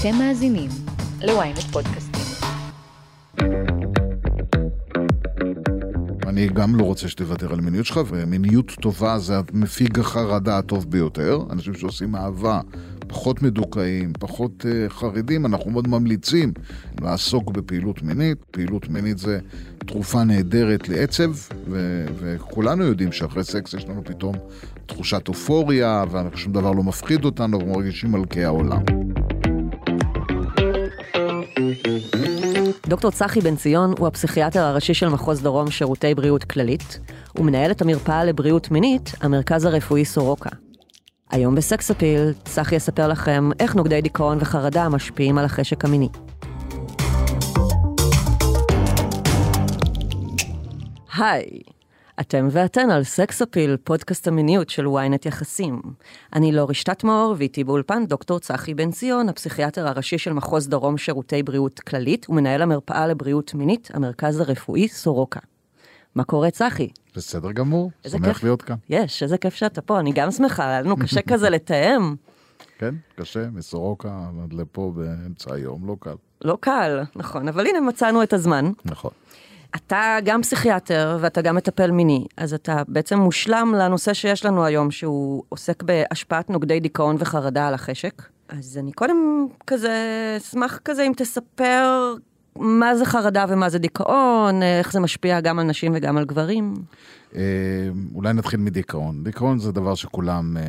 אתם מאזינים ל-ynet פודקאסטים. אני גם לא רוצה שתוותר על מיניות שלך, ומיניות טובה זה מפיג החרדה הטוב ביותר. אנשים שעושים אהבה, פחות מדוכאים, פחות uh, חרדים, אנחנו מאוד ממליצים לעסוק בפעילות מינית. פעילות מינית זה תרופה נהדרת לעצב, ו- וכולנו יודעים שאחרי סקס יש לנו פתאום תחושת אופוריה, ושום דבר לא מפחיד אותנו, ומרגישים מלכי העולם. דוקטור צחי בן ציון הוא הפסיכיאטר הראשי של מחוז דרום שירותי בריאות כללית, ומנהל את המרפאה לבריאות מינית, המרכז הרפואי סורוקה. היום בסקס אפיל, צחי יספר לכם איך נוגדי דיכאון וחרדה משפיעים על החשק המיני. היי, אתם ואתן על סקס אפיל, פודקאסט המיניות של ynet יחסים. אני לא רשתת מאור, ואיתי באולפן דוקטור צחי בן ציון, הפסיכיאטר הראשי של מחוז דרום שירותי בריאות כללית, ומנהל המרפאה לבריאות מינית, המרכז הרפואי סורוקה. מה קורה, צחי? בסדר גמור, שמח כיף. להיות כאן. יש, איזה כיף שאתה פה, אני גם שמחה, היה לנו קשה כזה לתאם. כן, קשה, מסורוקה עד לפה באמצע היום, לא קל. לא קל, נכון, אבל הנה מצאנו את הזמן. נכון. אתה גם פסיכיאטר ואתה גם מטפל מיני, אז אתה בעצם מושלם לנושא שיש לנו היום, שהוא עוסק בהשפעת נוגדי דיכאון וחרדה על החשק. אז אני קודם כזה אשמח כזה אם תספר מה זה חרדה ומה זה דיכאון, איך זה משפיע גם על נשים וגם על גברים. אה, אולי נתחיל מדיכאון. דיכאון זה דבר שכולם אה,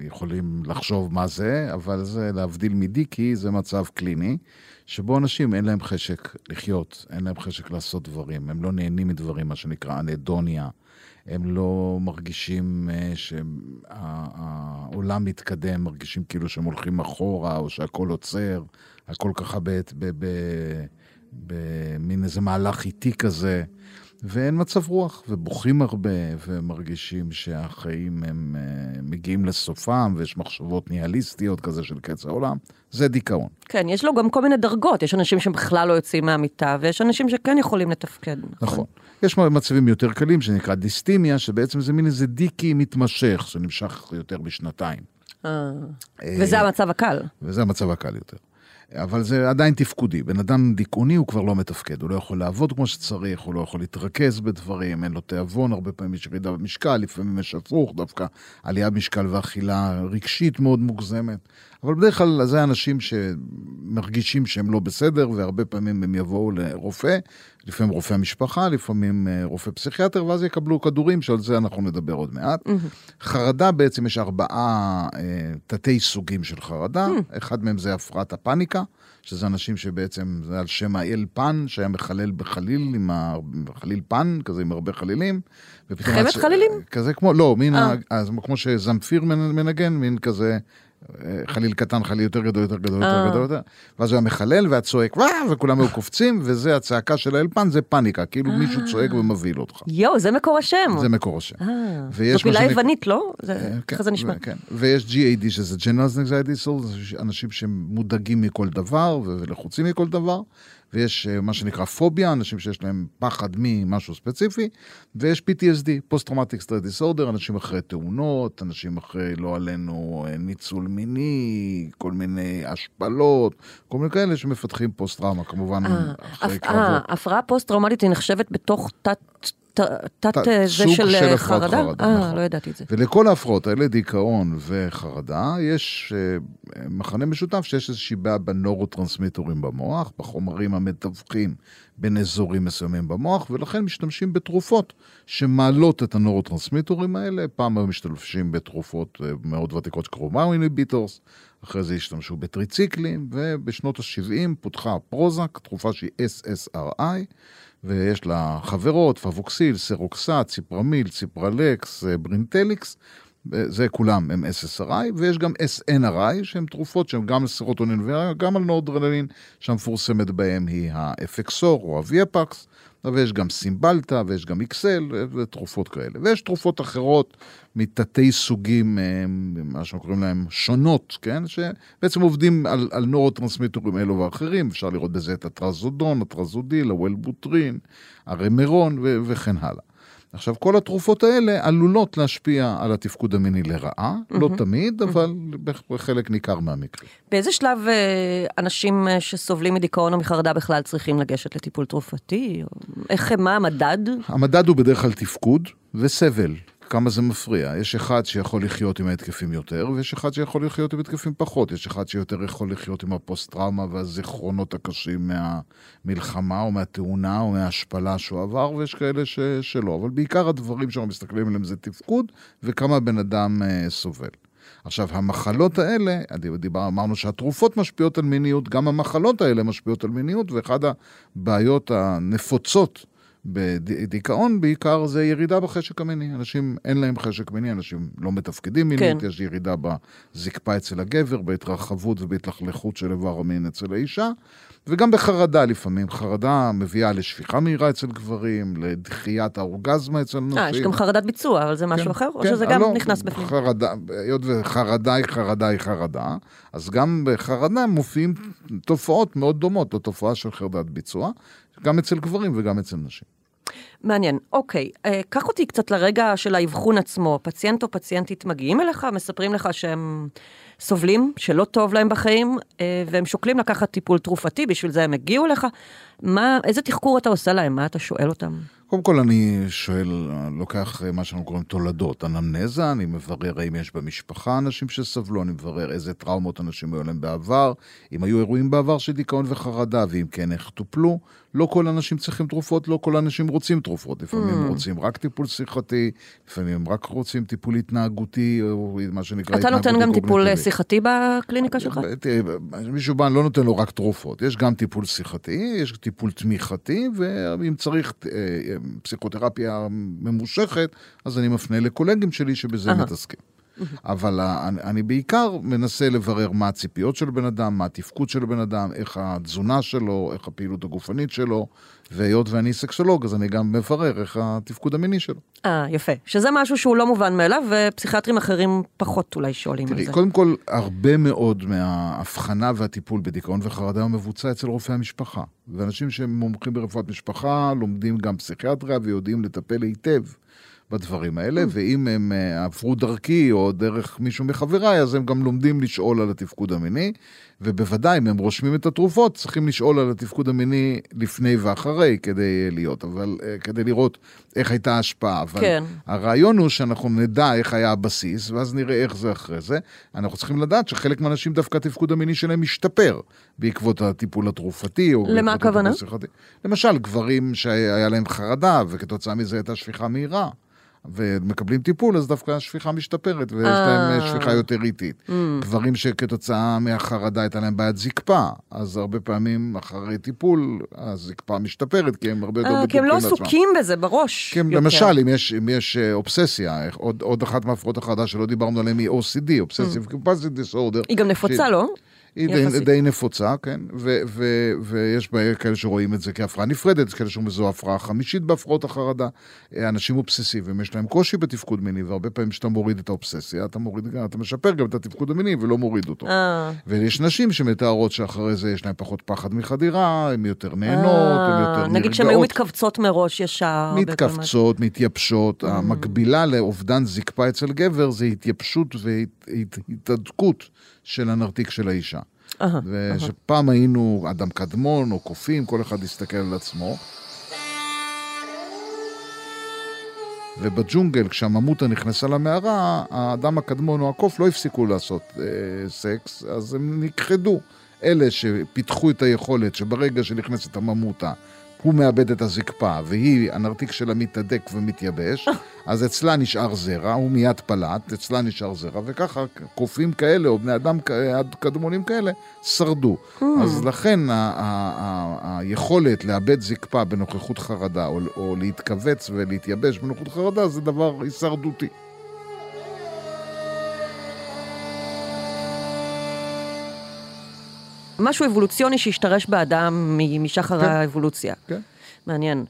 יכולים לחשוב מה זה, אבל זה להבדיל מדיקי, זה מצב קליני, שבו אנשים אין להם חשק לחיות, אין להם חשק לעשות דברים, הם לא נהנים מדברים, מה שנקרא אנדוניה. הם לא מרגישים אה, שהעולם מתקדם, מרגישים כאילו שהם הולכים אחורה, או שהכל עוצר, הכל ככה במין איזה מהלך איטי כזה. ואין מצב רוח, ובוכים הרבה, ומרגישים שהחיים הם uh, מגיעים לסופם, ויש מחשבות ניהליסטיות כזה של קץ העולם. זה דיכאון. כן, יש לו גם כל מיני דרגות, יש אנשים שבכלל לא יוצאים מהמיטה, ויש אנשים שכן יכולים לתפקד. נכון. יש מצבים יותר קלים שנקרא דיסטימיה, שבעצם זה מין איזה דיקי מתמשך, שנמשך יותר משנתיים. אה, וזה המצב הקל. וזה המצב הקל יותר. אבל זה עדיין תפקודי. בן אדם דיכאוני הוא כבר לא מתפקד, הוא לא יכול לעבוד כמו שצריך, הוא לא יכול להתרכז בדברים, אין לו תיאבון, הרבה פעמים יש ירידה במשקל, לפעמים יש הפוך, דווקא עלייה במשקל ואכילה רגשית מאוד מוגזמת. אבל בדרך כלל זה אנשים שמרגישים שהם לא בסדר, והרבה פעמים הם יבואו לרופא, לפעמים רופא המשפחה, לפעמים אה, רופא פסיכיאטר, ואז יקבלו כדורים, שעל זה אנחנו נדבר עוד מעט. חרדה בעצם יש ארבעה אה, תתי סוגים של חרדה, אחד מהם זה הפרעת הפאניקה, שזה אנשים שבעצם, זה על שם האל פן, שהיה מחלל בחליל, עם ה... חליל פן, כזה עם הרבה חלילים. חמת ש- חלילים? כזה כמו, לא, מין, אה. ה... אז כמו שזמפיר מנ- מנגן, מין כזה... אה, חליל קטן, חליל יותר גדול, יותר גדול, יותר אה. גדול, יותר. ואז הוא היה מחלל, והיה צועק, "וואו", וכולם היו קופצים, וזה הצעקה של האלפן, זה פאניקה, כאילו מישהו צועק ומבהיל אותך. יואו, זה מקור השם. זה מקור השם. אה, זאת מילה יוונית, לא? אה, ככה זה נשמע. כן. ויש GAD שזה General Anxiety Disorder, אנשים שמודאגים מכל דבר ולחוצים מכל דבר, ויש אה, מה שנקרא פוביה, אנשים שיש להם פחד ממשהו ספציפי, ויש PTSD, Post-Traumatic Stress Disorder, אנשים אחרי תאונות, אנשים אחרי, לא עלינו, אה, ניצול מיני, כל מיני השפלות, כל מיני כאלה שמפתחים פוסט-טראומה, כמובן אה, אחרי הפ- קרבות. הפרעה פוסט-טראומטית היא נחשבת בתוך תת... תת אה, זה של אה, חרדה? אה, נכון. לא ידעתי את זה. ולכל ההפרעות האלה, דיכאון וחרדה, יש אה, מכנה משותף שיש איזושהי בעיה בנורוטרנסמיטורים במוח, בחומרים המתווכים בין אזורים מסוימים במוח, ולכן משתמשים בתרופות שמעלות את הנורוטרנסמיטורים האלה. פעם היו משתמשים בתרופות מאוד ותיקות שקראו MAO inhibitors, אחרי זה השתמשו בטריציקלים, ובשנות ה-70 פותחה פרוזק, תרופה שהיא SSRI. ויש לה חברות, פבוקסיל, סרוקסט, ציפרמיל, ציפרלקס, אה, ברינטליקס, אה, זה כולם הם SSRI, ויש גם SNRI, שהן תרופות שהן גם לסרוטונין וגם על נורדרנלין, שהמפורסמת בהן היא האפקסור או הוויאפקס, ויש גם סימבלטה, ויש גם איקסל, ותרופות כאלה. ויש תרופות אחרות מתתי סוגים, אה, מה שקוראים להם שונות, כן? שבעצם עובדים על, על נורוטרנסמיטורים אלו ואחרים, אפשר לראות בזה את הטרזודון, הטרזודיל, הוולבוטרין, הרמרון ו- וכן הלאה. עכשיו, כל התרופות האלה עלולות להשפיע על התפקוד המיני לרעה, לא תמיד, אבל בחלק ניכר מהמקרים. באיזה שלב אה, אנשים אה, שסובלים מדיכאון או מחרדה בכלל צריכים לגשת לטיפול תרופתי? איך, מה המדד? המדד הוא בדרך כלל תפקוד וסבל. כמה זה מפריע. יש אחד שיכול לחיות עם ההתקפים יותר, ויש אחד שיכול לחיות עם התקפים פחות. יש אחד שיותר יכול לחיות עם הפוסט-טראומה והזיכרונות הקשים מהמלחמה, או מהתאונה, או מההשפלה שהוא עבר, ויש כאלה ש... שלא. אבל בעיקר הדברים שאנחנו מסתכלים עליהם זה תפקוד, וכמה בן אדם אה, סובל. עכשיו, המחלות האלה, דיבר, אמרנו שהתרופות משפיעות על מיניות, גם המחלות האלה משפיעות על מיניות, ואחד הבעיות הנפוצות בדיכאון בעיקר זה ירידה בחשק המיני. אנשים, אין להם חשק מיני, אנשים לא מתפקדים מינית, כן. יש ירידה בזקפה אצל הגבר, בהתרחבות ובהתלכלכות של איבר המין אצל האישה, וגם בחרדה לפעמים. חרדה מביאה לשפיכה מהירה אצל גברים, לדחיית האורגזמה אצל נשים. אה, יש גם חרדת ביצוע, אבל זה משהו כן, אחר, כן, או שזה גם לא, נכנס בפנים? חרדה, היות וחרדה היא חרדה היא חרדה, אז גם בחרדה מופיעים תופעות מאוד דומות לתופעה של חרדת ביצוע. גם אצל גברים וגם אצל נשים. מעניין. אוקיי, אה, קח אותי קצת לרגע של האבחון עצמו. פציינט או פציינטית מגיעים אליך, מספרים לך שהם סובלים, שלא טוב להם בחיים, אה, והם שוקלים לקחת טיפול תרופתי, בשביל זה הם הגיעו אליך. מה, איזה תחקור אתה עושה להם? מה אתה שואל אותם? קודם כל אני שואל, לוקח מה שאנחנו קוראים תולדות, אנמנזה, אני מברר האם יש במשפחה אנשים שסבלו, אני מברר איזה טראומות אנשים היו להם בעבר, אם היו אירועים בעבר של דיכאון וחרדה, ואם כן, איך טופלו. לא כל האנשים צריכים תרופות, לא כל האנשים רוצים תרופות. לפעמים mm. רוצים רק טיפול שיחתי, לפעמים הם רק רוצים טיפול התנהגותי, או מה שנקרא אתה נותן גם טיפול שיחתי בקליניקה שלך? מישהו בא, לא נותן לו רק תרופות. יש גם טיפול שיחתי, יש טיפול תמיכתי, ואם צריך אה, פסיכותרפיה ממושכת, אז אני מפנה לקולגים שלי שבזה מתעסקים. אבל אני, אני בעיקר מנסה לברר מה הציפיות של בן אדם, מה התפקוד של בן אדם, איך התזונה שלו, איך הפעילות הגופנית שלו, והיות ואני סקסולוג, אז אני גם מברר איך התפקוד המיני שלו. אה, יפה. שזה משהו שהוא לא מובן מאליו, ופסיכיאטרים אחרים פחות אולי שואלים תראי, על זה. קודם כל, הרבה מאוד מההבחנה והטיפול בדיכאון וחרדה הוא מבוצע אצל רופאי המשפחה. ואנשים שמומחים ברפואת משפחה לומדים גם פסיכיאטריה ויודעים לטפל היטב בדברים האלה, mm. ואם הם אה, עברו דרכי או דרך מישהו מחבריי, אז הם גם לומדים לשאול על התפקוד המיני, ובוודאי, אם הם רושמים את התרופות, צריכים לשאול על התפקוד המיני לפני ואחרי כדי להיות, אבל אה, כדי לראות איך הייתה ההשפעה. אבל כן. הרעיון הוא שאנחנו נדע איך היה הבסיס, ואז נראה איך זה אחרי זה. אנחנו צריכים לדעת שחלק מהאנשים דווקא התפקוד המיני שלהם משתפר בעקבות הטיפול התרופתי. או למה הכוונה? למשל, גברים שהיה להם חרדה, וכתוצאה מזה הייתה שפיכה מהירה. ומקבלים טיפול, אז דווקא השפיכה משתפרת, ויש להם אה. שפיכה יותר איטית. Mm. גברים שכתוצאה מהחרדה הייתה להם בעיית זקפה, אז הרבה פעמים אחרי טיפול, הזקפה משתפרת, כי הם הרבה יותר בטוחים לעצמם. כי הם לא עסוקים בזה בראש. כן, למשל, אם יש, אם יש אה, אובססיה, עוד, עוד אחת מהפרעות החרדה שלא דיברנו עליהן היא OCD, Obsessive mm. Capacity Disorder. היא גם נפוצה, לא? היא די, די נפוצה, כן, ו, ו, ויש כאלה שרואים את זה כהפרעה נפרדת, כאלה שאומרים שזו הפרעה חמישית בהפרעות החרדה. אנשים אובססיביים, יש להם קושי בתפקוד מיני, והרבה פעמים כשאתה מוריד את האובססיה, אתה מוריד, אתה משפר גם את התפקוד המיני ולא מוריד אותו. אה. ויש נשים שמתארות שאחרי זה יש להם פחות פחד מחדירה, הן יותר נהנות, הן יותר נרגעות. נגיד שהן היו מתכווצות מראש ישר. מתכווצות, מתייבשות. המקבילה לאובדן זקפה אצל גבר זה התייבשות והתהדקות של הנרתיק של האישה. ושפעם היינו אדם קדמון או קופים, כל אחד הסתכל על עצמו. ובג'ונגל, כשהממותה נכנסה למערה, האדם הקדמון או הקוף לא הפסיקו לעשות אה, סקס, אז הם נכחדו. אלה שפיתחו את היכולת שברגע שנכנסת הממותה, הוא מאבד את הזקפה, והיא, הנרתיק שלה מתהדק ומתייבש, אז אצלה נשאר זרע, הוא מיד פלט, אצלה נשאר זרע, וככה קופים כאלה, או בני אדם קדמונים כאלה, שרדו. Hmm. אז לכן היכולת לאבד זקפה בנוכחות חרדה, או, או להתכווץ ולהתייבש בנוכחות חרדה, זה דבר הישרדותי. משהו אבולוציוני שהשתרש באדם משחר כן. האבולוציה. כן. מעניין.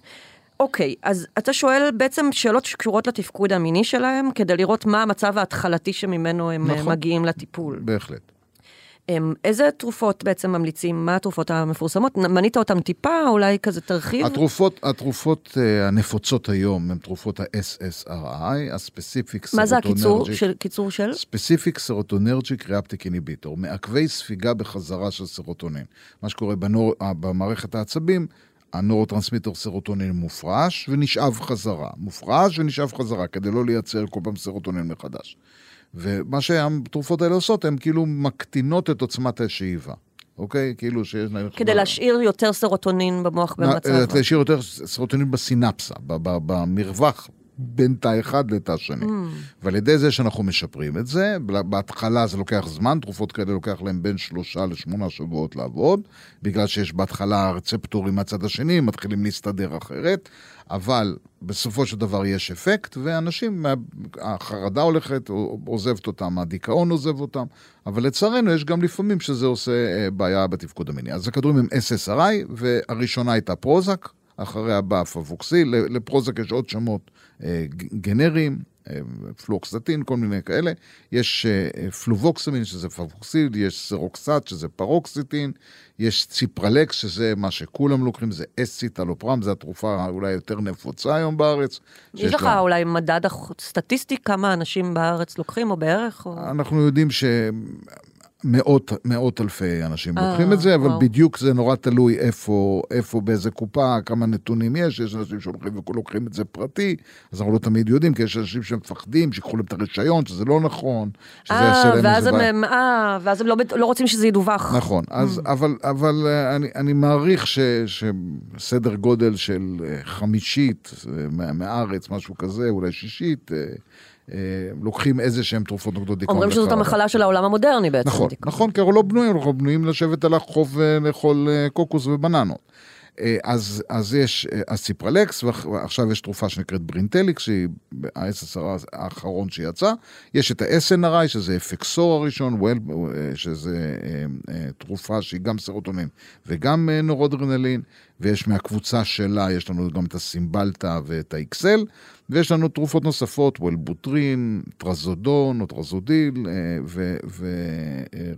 אוקיי, אז אתה שואל בעצם שאלות שקשורות לתפקוד המיני שלהם, כדי לראות מה המצב ההתחלתי שממנו הם נכון. מגיעים לטיפול. בהחלט. איזה תרופות בעצם ממליצים? מה התרופות המפורסמות? מנית אותן טיפה, אולי כזה תרחיב? התרופות, התרופות אה, הנפוצות היום הן תרופות ה-SSRI, ה specific מה זה הקיצור serotonergic. של, קיצור של? specific serotonergic reuptake inhibitor, מעכבי ספיגה בחזרה של סרוטונין. מה שקורה בנור, אה, במערכת העצבים, הנורוטרנסמיטר סרוטונין מופרש ונשאב חזרה. מופרש ונשאב חזרה, כדי לא לייצר כל פעם סרוטונין מחדש. ומה שהתרופות האלה עושות, הן כאילו מקטינות את עוצמת השאיבה. אוקיי? כאילו שיש להם... כדי להשאיר יותר סרוטונין במוח במצב. אה, להשאיר יותר סרוטונין בסינפסה, ב- ב- במרווח בין תא אחד לתא שני. ועל ידי זה שאנחנו משפרים את זה, בהתחלה זה לוקח זמן, תרופות כאלה לוקח להם בין שלושה לשמונה שבועות לעבוד, בגלל שיש בהתחלה רצפטורים מהצד השני, מתחילים להסתדר אחרת, אבל בסופו של דבר יש אפקט, ואנשים, החרדה הולכת, עוזבת אותם, הדיכאון עוזב אותם, אבל לצערנו יש גם לפעמים שזה עושה אה, בעיה בתפקוד המיני. אז הכדורים הם SSRI, והראשונה הייתה פרוזק, אחריה בא פבוקסיל, לפרוזק יש עוד שמות אה, גנריים, פלוקסטין, כל מיני כאלה. יש אה, פלובוקסמין, שזה פבוקסיל, יש סרוקסט, שזה פרוקסיטין, יש ציפרלקס, שזה מה שכולם לוקחים, זה אסציטלופרם, זו התרופה אולי יותר נפוצה היום בארץ. יש לך לה- אולי מדד סטטיסטי כמה אנשים בארץ לוקחים, או בערך? או... אנחנו יודעים שמאות מאות אלפי אנשים אה, לוקחים את זה, אבל וואו. בדיוק זה נורא תלוי איפה, איפה, באיזה קופה, כמה נתונים יש, יש אנשים שהולכים ולוקחים את זה פרטי, אז אנחנו לא תמיד יודעים, כי יש אנשים שמפחדים, שיקחו להם את הרישיון, שזה לא נכון, שזה יעשה אה, להם ואז איזה בעיה. אה, ואז הם לא, לא רוצים שזה ידווח. נכון, אז, Mm. אבל, אבל אה, אני, אני מעריך ש, שסדר גודל של אה, חמישית אה, מה- מהארץ, משהו כזה, אולי שישית, לוקחים איזה שהם תרופות נוגדות דיכאון. אומרים שזאת. המחלה של העולם המודרני בעצם. נכון, דיכאון. נכון, כי אנחנו לא בנויים, אנחנו בנויים לשבת על החוף ולאכול אה, קוקוס ובננות. אה, אז, אז יש אה, הציפרלקס, ועכשיו יש תרופה שנקראת ברינטליקס, שהיא ה-SSRI האחרון שיצא. יש את ה-SNRI, שזה אפקסור הראשון, אה, שזה אה, אה, תרופה שהיא גם סרוטונין וגם אה, נורודרנלין, ויש מהקבוצה שלה, יש לנו גם את הסימבלטה ואת האיקסל, ויש לנו תרופות נוספות, וולבוטרין, טרזודון או טרזודיל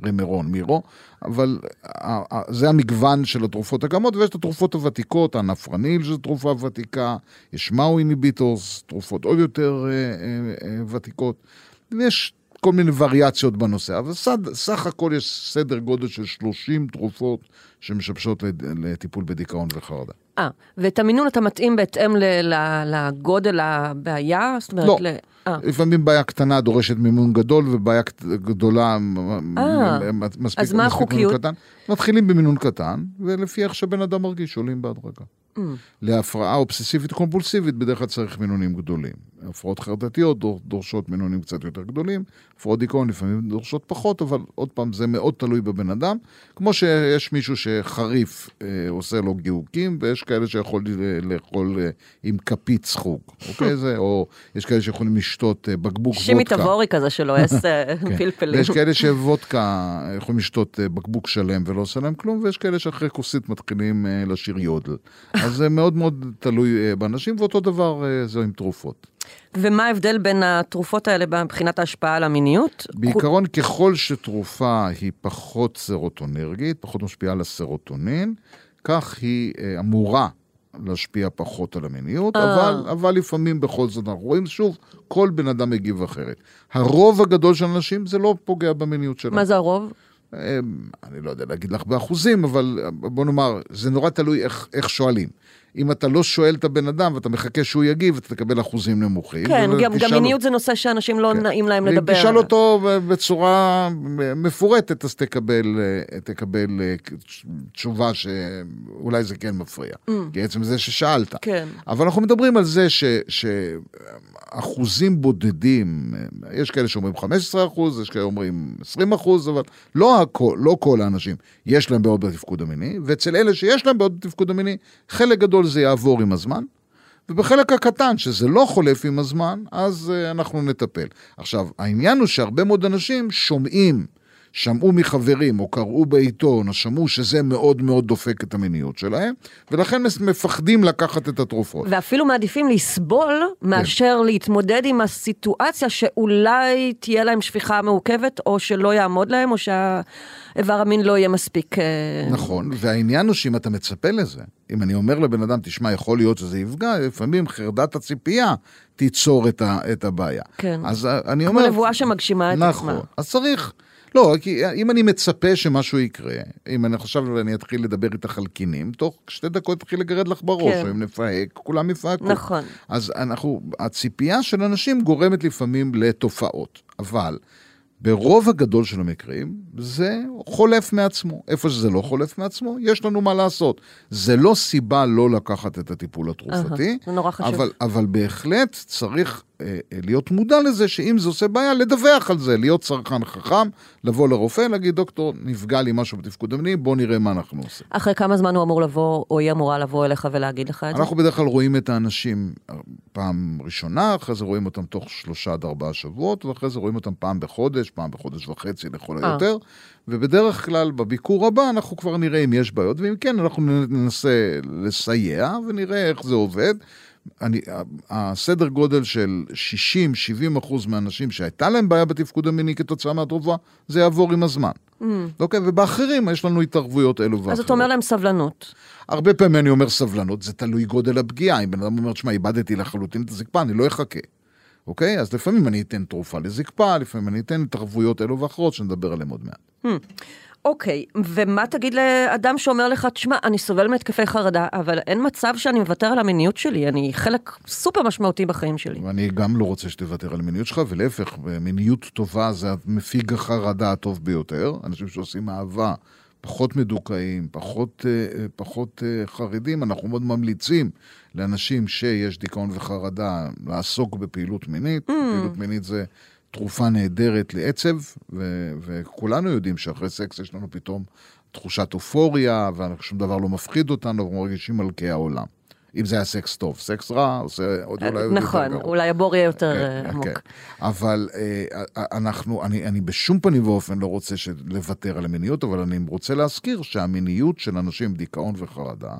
ורמרון, מירו, אבל ה- ה- זה המגוון של התרופות הקיימות, ויש את התרופות הוותיקות, האנפרניל, שזו תרופה ותיקה, יש מאו איניביטורס, תרופות עוד יותר אה, אה, אה, ותיקות, ויש כל מיני וריאציות בנושא, אבל סד, סך הכל יש סדר גודל של 30 תרופות שמשמשות לד- לטיפול בדיכאון וחרדה. אה, ואת המינון אתה מתאים בהתאם ל- ל- לגודל הבעיה? זאת אומרת, לא. ל... אה, לפעמים בעיה קטנה דורשת מימון גדול, ובעיה גדולה מ- אה, מספיק אז מה מספיק החוקיות? קטן. מתחילים במינון קטן, ולפי איך שבן אדם מרגיש, עולים בהדרגה. Mm. להפרעה אובססיבית קומפולסיבית בדרך כלל צריך מינונים גדולים. הפרעות חרדתיות דור- דורשות מינונים קצת יותר גדולים, הפרעות דיכאון לפעמים דורשות פחות, אבל עוד פעם, זה מאוד תלוי בבן אדם. כמו שיש מישהו שחריף אה, עושה לו גיהוקים, ויש כאלה שיכול ל- לאכול אה, עם כפית סחוג, אוקיי? זה, או יש כאלה שיכולים לשתות אה, בקבוק שימי וודקה. תבורי כזה שלועס אה, כן. פלפלים. ויש כאלה שוודקה יכולים לשתות אה, בקבוק שלם ולא עושה להם כלום, ויש כאלה שאחרי כוסית מתחילים אה, לשיר יודל. אז זה מאוד מאוד תלוי אה, באנשים, ואותו דבר אה, זה עם תרופות. ומה ההבדל בין התרופות האלה מבחינת ההשפעה על המיניות? בעיקרון, ככל שתרופה היא פחות סרוטונרגית, פחות משפיעה על הסרוטונין, כך היא אה, אמורה להשפיע פחות על המיניות, אה. אבל, אבל לפעמים בכל זאת אנחנו רואים, שוב, כל בן אדם מגיב אחרת. הרוב הגדול של אנשים זה לא פוגע במיניות שלהם. מה זה הרוב? אמ, אני לא יודע להגיד לך באחוזים, אבל בוא נאמר, זה נורא תלוי איך, איך שואלים. אם אתה לא שואל את הבן אדם ואתה מחכה שהוא יגיב, אתה תקבל אחוזים נמוכים. כן, גם, גם מיניות זה נושא שאנשים לא כן. נעים להם לדבר. תשאל אותו בצורה מפורטת, אז תקבל, אה, תקבל אה, תשובה שאולי זה כן מפריע. כי עצם זה ששאלת. כן. אבל אנחנו מדברים על זה ש, שאחוזים בודדים, אה, יש כאלה שאומרים 15 אחוז, יש כאלה שאומרים 20 אחוז, אבל לא, הכל, לא כל האנשים יש להם בעיות בתפקוד המיני, ואצל אלה שיש להם בעיות בתפקוד המיני, חלק גדול זה יעבור עם הזמן. ובחלק הקטן, שזה לא חולף עם הזמן, אז uh, אנחנו נטפל. עכשיו, העניין הוא שהרבה מאוד אנשים שומעים שמעו מחברים או קראו בעיתון או שמעו שזה מאוד מאוד דופק את המיניות שלהם, ולכן מפחדים לקחת את התרופות. ואפילו מעדיפים לסבול מאשר כן. להתמודד עם הסיטואציה שאולי תהיה להם שפיכה מעוכבת, או שלא יעמוד להם, או שהאיבר המין לא יהיה מספיק... אה, נכון, והעניין הוא שאם אתה מצפה לזה, אם אני אומר לבן אדם, תשמע, יכול להיות שזה יפגע, לפעמים חרדת הציפייה תיצור את, ה, את הבעיה. כן. אז אני כמו אומר... כמו נבואה שמגשימה את נכון, עצמה. נכון, אז צריך... לא, כי אם אני מצפה שמשהו יקרה, אם אני עכשיו אני אתחיל לדבר איתך על קינים, תוך שתי דקות אתחיל לגרד לך בראש, כן. או אם נפהק, כולם יפהקו. נכון. אז אנחנו, הציפייה של אנשים גורמת לפעמים לתופעות, אבל ברוב הגדול של המקרים זה חולף מעצמו. איפה שזה לא חולף מעצמו, יש לנו מה לעשות. זה לא סיבה לא לקחת את הטיפול התרופתי, זה נורא חשוב. אבל, אבל בהחלט צריך אה, אה, להיות מודע לזה שאם זה עושה בעיה, לדווח על זה, להיות צרכן חכם, לבוא לרופא, להגיד, דוקטור, נפגע לי משהו בתפקוד המיני, בוא נראה מה אנחנו עושים. אחרי כמה זמן הוא אמור לבוא, או היא אמורה לבוא אליך ולהגיד לך את זה? אנחנו בדרך כלל רואים את האנשים פעם ראשונה, אחרי זה רואים אותם תוך שלושה עד ארבעה שבועות, ואחרי זה רואים אותם פעם בחודש, פעם בחודש וחצי לכל אה. היותר. ובדרך כלל בביקור הבא אנחנו כבר נראה אם יש בעיות, ואם כן, אנחנו ננסה לסייע ונראה איך זה עובד. אני, הסדר גודל של 60-70 אחוז מהאנשים שהייתה להם בעיה בתפקוד המיני כתוצאה מהתרופה, זה יעבור עם הזמן. Mm. אוקיי? ובאחרים יש לנו התערבויות אלו ואחרות. אז אתה אומר להם סבלנות. הרבה פעמים אני אומר סבלנות, זה תלוי גודל הפגיעה. אם בן אדם אומר, שמע, איבדתי לחלוטין את הזקפה, אני לא אחכה. אוקיי? אז לפעמים אני אתן תרופה לזקפה, לפעמים אני אתן התערבויות אלו ואחרות שנדבר עליהן עוד מעט. Hmm. אוקיי, ומה תגיד לאדם שאומר לך, תשמע, אני סובל מהתקפי חרדה, אבל אין מצב שאני מוותר על המיניות שלי, אני חלק סופר משמעותי בחיים שלי. ואני גם לא רוצה שתוותר על המיניות שלך, ולהפך, מיניות טובה זה מפיג החרדה הטוב ביותר. אנשים שעושים אהבה, פחות מדוכאים, פחות, אה, פחות אה, חרדים, אנחנו מאוד ממליצים לאנשים שיש דיכאון וחרדה לעסוק בפעילות מינית. Mm. פעילות מינית זה... תרופה נהדרת לעצב, ו- וכולנו יודעים שאחרי סקס יש לנו פתאום תחושת אופוריה, ושום דבר לא מפחיד אותנו, ואנחנו מרגישים מלכי העולם. אם זה היה סקס טוב, סקס רע, עושה עוד אולי יותר נכון, אולי הבור יהיה יותר כן, עמוק. כן. אבל אה, אנחנו, אני, אני בשום פנים ואופן לא רוצה לוותר על המיניות, אבל אני רוצה להזכיר שהמיניות של אנשים עם דיכאון וחרדה,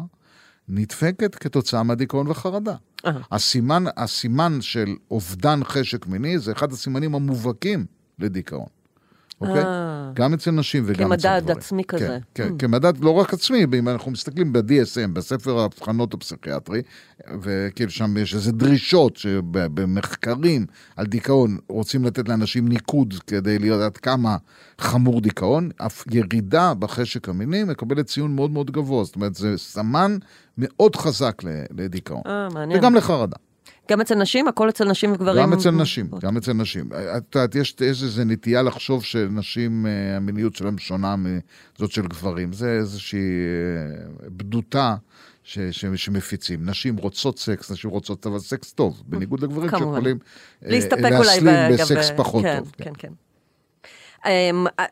נדפקת כתוצאה מהדיכאון וחרדה. Uh-huh. הסימן, הסימן של אובדן חשק מיני זה אחד הסימנים המובהקים לדיכאון. אוקיי? אה. גם אצל נשים וגם אצל גברים. כמדד עצמי כן, כזה. כן, mm. כמדד לא רק עצמי, אם אנחנו מסתכלים ב-DSM, בספר האבחנות הפסיכיאטרי, וכאילו שם יש איזה דרישות שבמחקרים על דיכאון רוצים לתת לאנשים ניקוד כדי לדעת כמה חמור דיכאון, אף ירידה בחשק המיני מקבלת ציון מאוד מאוד גבוה, זאת אומרת זה סמן מאוד חזק לדיכאון. אה, מעניין. וגם לחרדה. גם אצל נשים? הכל אצל נשים וגברים? גם אצל נשים, גם אצל נשים. את יודעת, יש איזו נטייה לחשוב שנשים, אה, המיניות שלהם שונה מזאת של גברים. זה איזושהי אה, בדותה. ש, ש, שמפיצים. נשים רוצות סקס, נשים רוצות, אבל סקס טוב, בניגוד לגברים שיכולים אה, להסלים בסקס פחות כן, טוב. כן, כן.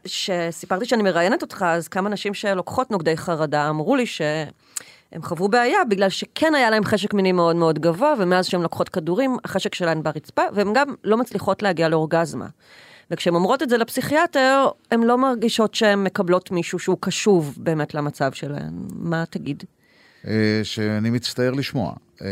כשסיפרתי כן. שאני מראיינת אותך, אז כמה נשים שלוקחות נוגדי חרדה אמרו לי ש... הם חוו בעיה בגלל שכן היה להם חשק מיני מאוד מאוד גבוה, ומאז שהן לוקחות כדורים, החשק שלהן ברצפה, והן גם לא מצליחות להגיע לאורגזמה. וכשהן אומרות את זה לפסיכיאטר, הן לא מרגישות שהן מקבלות מישהו שהוא קשוב באמת למצב שלהן. מה תגיד? אה, שאני מצטער לשמוע, אה,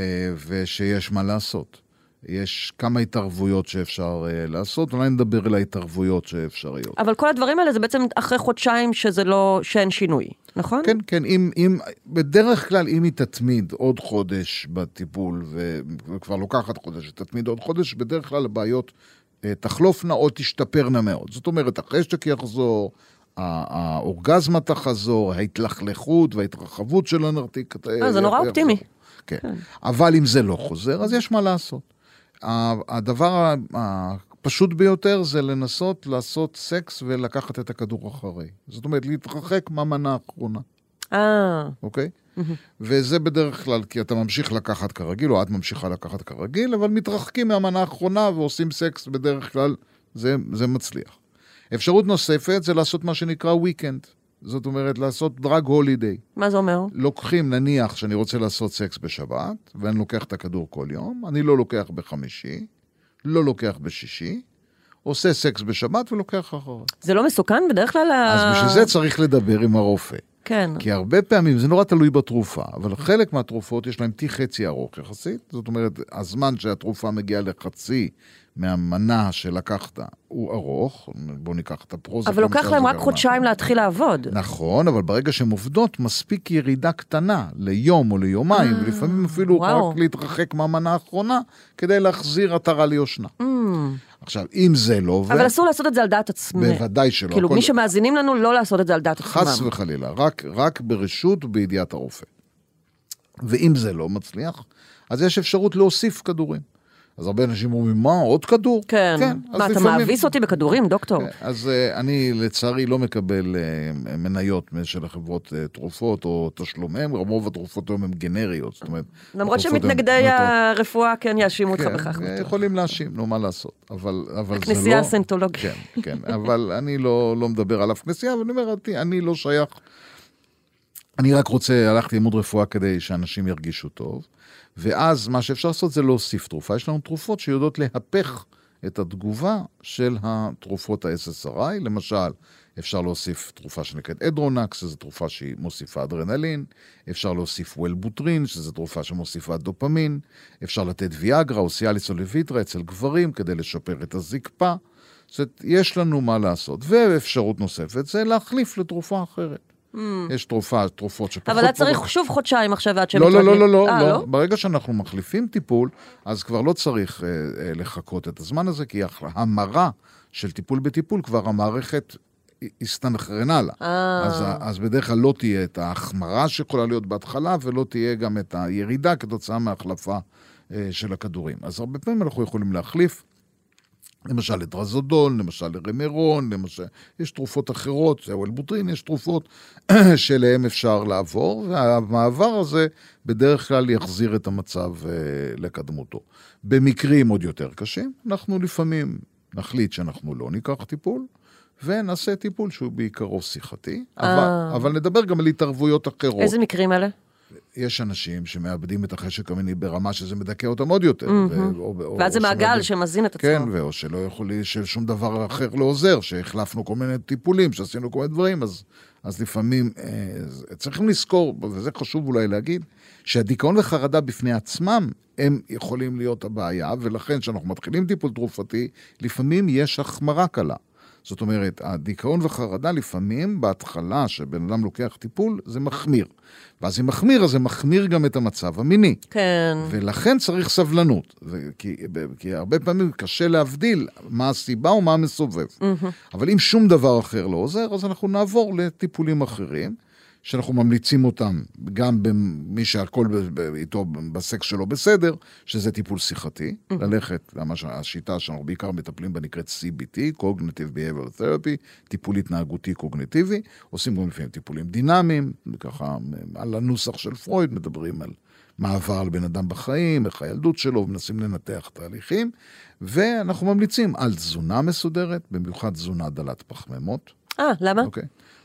ושיש מה לעשות. יש כמה התערבויות שאפשר uh, לעשות, אולי נדבר על ההתערבויות שאפשריות. אבל כל הדברים האלה זה בעצם אחרי חודשיים שזה לא, שאין שינוי, נכון? כן, כן, אם, אם, בדרך כלל אם היא תתמיד עוד חודש בטיפול, וכבר לוקחת חודש, תתמיד עוד חודש, בדרך כלל הבעיות uh, תחלופנה או תשתפרנה מאוד. זאת אומרת, החשק יחזור, האורגזמה תחזור, ההתלכלכות וההתרחבות של הנרתיק. אה, זה נורא אופטימי. כן. כן. אבל אם זה לא חוזר, אז יש מה לעשות. הדבר הפשוט ביותר זה לנסות לעשות סקס ולקחת את הכדור אחרי. זאת אומרת, להתרחק מהמנה האחרונה. אה. אוקיי? וזה בדרך כלל כי אתה ממשיך לקחת כרגיל, או את ממשיכה לקחת כרגיל, אבל מתרחקים מהמנה האחרונה ועושים סקס בדרך כלל, זה, זה מצליח. אפשרות נוספת זה לעשות מה שנקרא weekend. זאת אומרת, לעשות דרג הולידיי. מה זה אומר? לוקחים, נניח שאני רוצה לעשות סקס בשבת, ואני לוקח את הכדור כל יום, אני לא לוקח בחמישי, לא לוקח בשישי, עושה סקס בשבת ולוקח אחריו. זה לא מסוכן בדרך כלל? אז בשביל זה צריך לדבר עם הרופא. כן. כי הרבה פעמים, זה נורא תלוי בתרופה, אבל חלק מהתרופות יש להן T חצי ארוך יחסית, זאת אומרת, הזמן שהתרופה מגיעה לחצי מהמנה שלקחת הוא ארוך, בואו ניקח את הפרוזק. אבל לוקח להם רק חודשיים. להתחיל לעבוד. נכון, אבל ברגע שהן עובדות, מספיק ירידה קטנה ליום או ליומיים, ולפעמים אפילו אה, וואו. רק להתרחק מהמנה האחרונה, כדי להחזיר עטרה ליושנה. עכשיו, אם זה לא. אבל אסור לעשות את זה על דעת עצמם. בוודאי שלא. כאילו, הכל- מי שמאזינים לנו, לא לעשות את זה על דעת עצמם. חס וחלילה, רק, רק ברשות ובידיעת הרופא. ואם זה לא מצליח, אז יש אפשרות להוסיף כדורים. אז הרבה אנשים אומרים, מה, עוד כדור? כן. אז מה, אתה לפעמים- מאביס אותי בכדורים, דוקטור? כן, אז uh, אני לצערי לא מקבל uh, מניות של החברות uh, תרופות או תשלומיהם, רוב התרופות היום הן גנריות, זאת אומרת... למרות שמתנגדי נותנות- הרפואה כן יאשימו אותך כן, בכך. אה, בטוח. יכולים להאשים, נו, מה לעשות. אבל, אבל זה לא... הכנסייה הסנטולוגית. כן, כן, אבל אני לא, לא מדבר על אף כנסייה, אבל אני אומר, "אותי, אני לא שייך... אני רק רוצה, הלכתי ללמוד רפואה כדי שאנשים ירגישו טוב, ואז מה שאפשר לעשות זה להוסיף תרופה. יש לנו תרופות שיודעות להפך את התגובה של התרופות ה-SSRI, למשל, אפשר להוסיף תרופה שנקראת אדרונקס, שזו תרופה שהיא מוסיפה אדרנלין, אפשר להוסיף וולבוטרין, שזו תרופה שמוסיפה דופמין, אפשר לתת ויאגרה או סיאליס או לויטרה אצל גברים כדי לשפר את הזקפה. זאת אומרת, יש לנו מה לעשות. ואפשרות נוספת זה להחליף לתרופה אחרת. יש תרופה, תרופות שפחות... אבל היה צריך פחות- שוב חודשיים עכשיו עד שהם לא, לא, לא, מתרגלים. לא, לא, אה, לא. ברגע שאנחנו מחליפים טיפול, אז כבר לא צריך אה, אה, לחכות את הזמן הזה, כי ההמרה של טיפול בטיפול, כבר המערכת הסתנכרנה לה. אה. אז, אז בדרך כלל לא תהיה את ההחמרה שיכולה להיות בהתחלה, ולא תהיה גם את הירידה כתוצאה מההחלפה אה, של הכדורים. אז הרבה פעמים אנחנו יכולים להחליף. למשל לטרזודול, למשל לרמרון, למשל, יש תרופות אחרות, זה וולבוטרין, יש תרופות שאליהן אפשר לעבור, והמעבר הזה בדרך כלל יחזיר את המצב אה, לקדמותו. במקרים עוד יותר קשים, אנחנו לפעמים נחליט שאנחנו לא ניקח טיפול, ונעשה טיפול שהוא בעיקרו שיחתי, אבל, אה. אבל נדבר גם על התערבויות אחרות. איזה מקרים אלה? יש אנשים שמאבדים את החשק המיני ברמה שזה מדכא אותם עוד יותר. ו- או- או- ואז זה או מעגל שמזין את עצמו. כן, ואו שלא יכולים, ששום דבר אחר לא עוזר, שהחלפנו כל מיני טיפולים, שעשינו כל מיני דברים, אז, אז לפעמים אה, צריכים לזכור, וזה חשוב אולי להגיד, שהדיכאון וחרדה בפני עצמם, הם יכולים להיות הבעיה, ולכן כשאנחנו מתחילים טיפול תרופתי, לפעמים יש החמרה קלה. זאת אומרת, הדיכאון וחרדה לפעמים, בהתחלה שבן אדם לוקח טיפול, זה מחמיר. ואז אם מחמיר, אז זה מחמיר גם את המצב המיני. כן. ולכן צריך סבלנות, כי, כי הרבה פעמים קשה להבדיל מה הסיבה או מה המסובב. אבל אם שום דבר אחר לא עוזר, אז אנחנו נעבור לטיפולים אחרים, שאנחנו ממליצים אותם גם במי שהכל איתו בסקס שלו בסדר, שזה טיפול שיחתי, ללכת, ממש השיטה שאנחנו בעיקר מטפלים בה נקראת CBT, Cognitive Behavioral Therapy, טיפול התנהגותי קוגניטיבי, עושים גם לפעמים טיפולים דינמיים, ככה על הנוסח של פרויד מדברים על מעבר על בן אדם בחיים, איך הילדות שלו, ומנסים לנתח תהליכים, ואנחנו ממליצים על תזונה מסודרת, במיוחד תזונה דלת פחמימות. אה, למה? אוקיי.